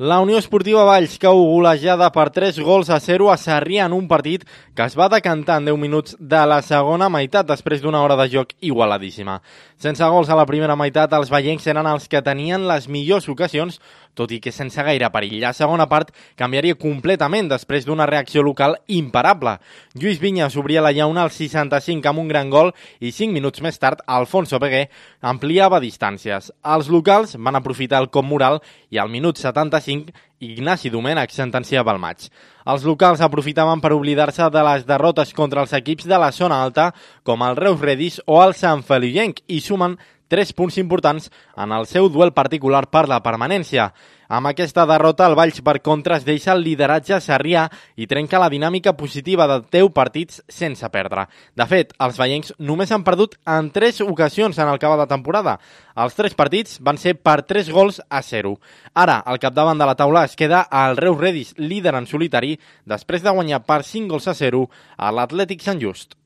La Unió Esportiva Valls cau golejada per 3 gols a 0 a Sarrià en un partit que es va decantar en 10 minuts de la segona meitat després d'una hora de joc igualadíssima. Sense gols a la primera meitat, els veiencs eren els que tenien les millors ocasions, tot i que sense gaire perill. La segona part canviaria completament després d'una reacció local imparable. Lluís Vinyes obria la llauna al 65 amb un gran gol i 5 minuts més tard, Alfonso Peguer ampliava distàncies. Els locals van aprofitar el cop moral i al minut 75 5, Ignasi Domènech sentenciava el maig. Els locals aprofitaven per oblidar-se de les derrotes contra els equips de la zona alta, com el Reus Redis o el Sant Feliuenc, i sumen 3 punts importants en el seu duel particular per la permanència. Amb aquesta derrota, el Valls, per contra, es deixa el lideratge a Sarrià i trenca la dinàmica positiva de 10 partits sense perdre. De fet, els veiencs només han perdut en 3 ocasions en el cabo de temporada. Els 3 partits van ser per 3 gols a 0. Ara, al capdavant de la taula es queda el Reus Redis, líder en solitari, després de guanyar per 5 gols a 0 a l'Atlètic Sant Just.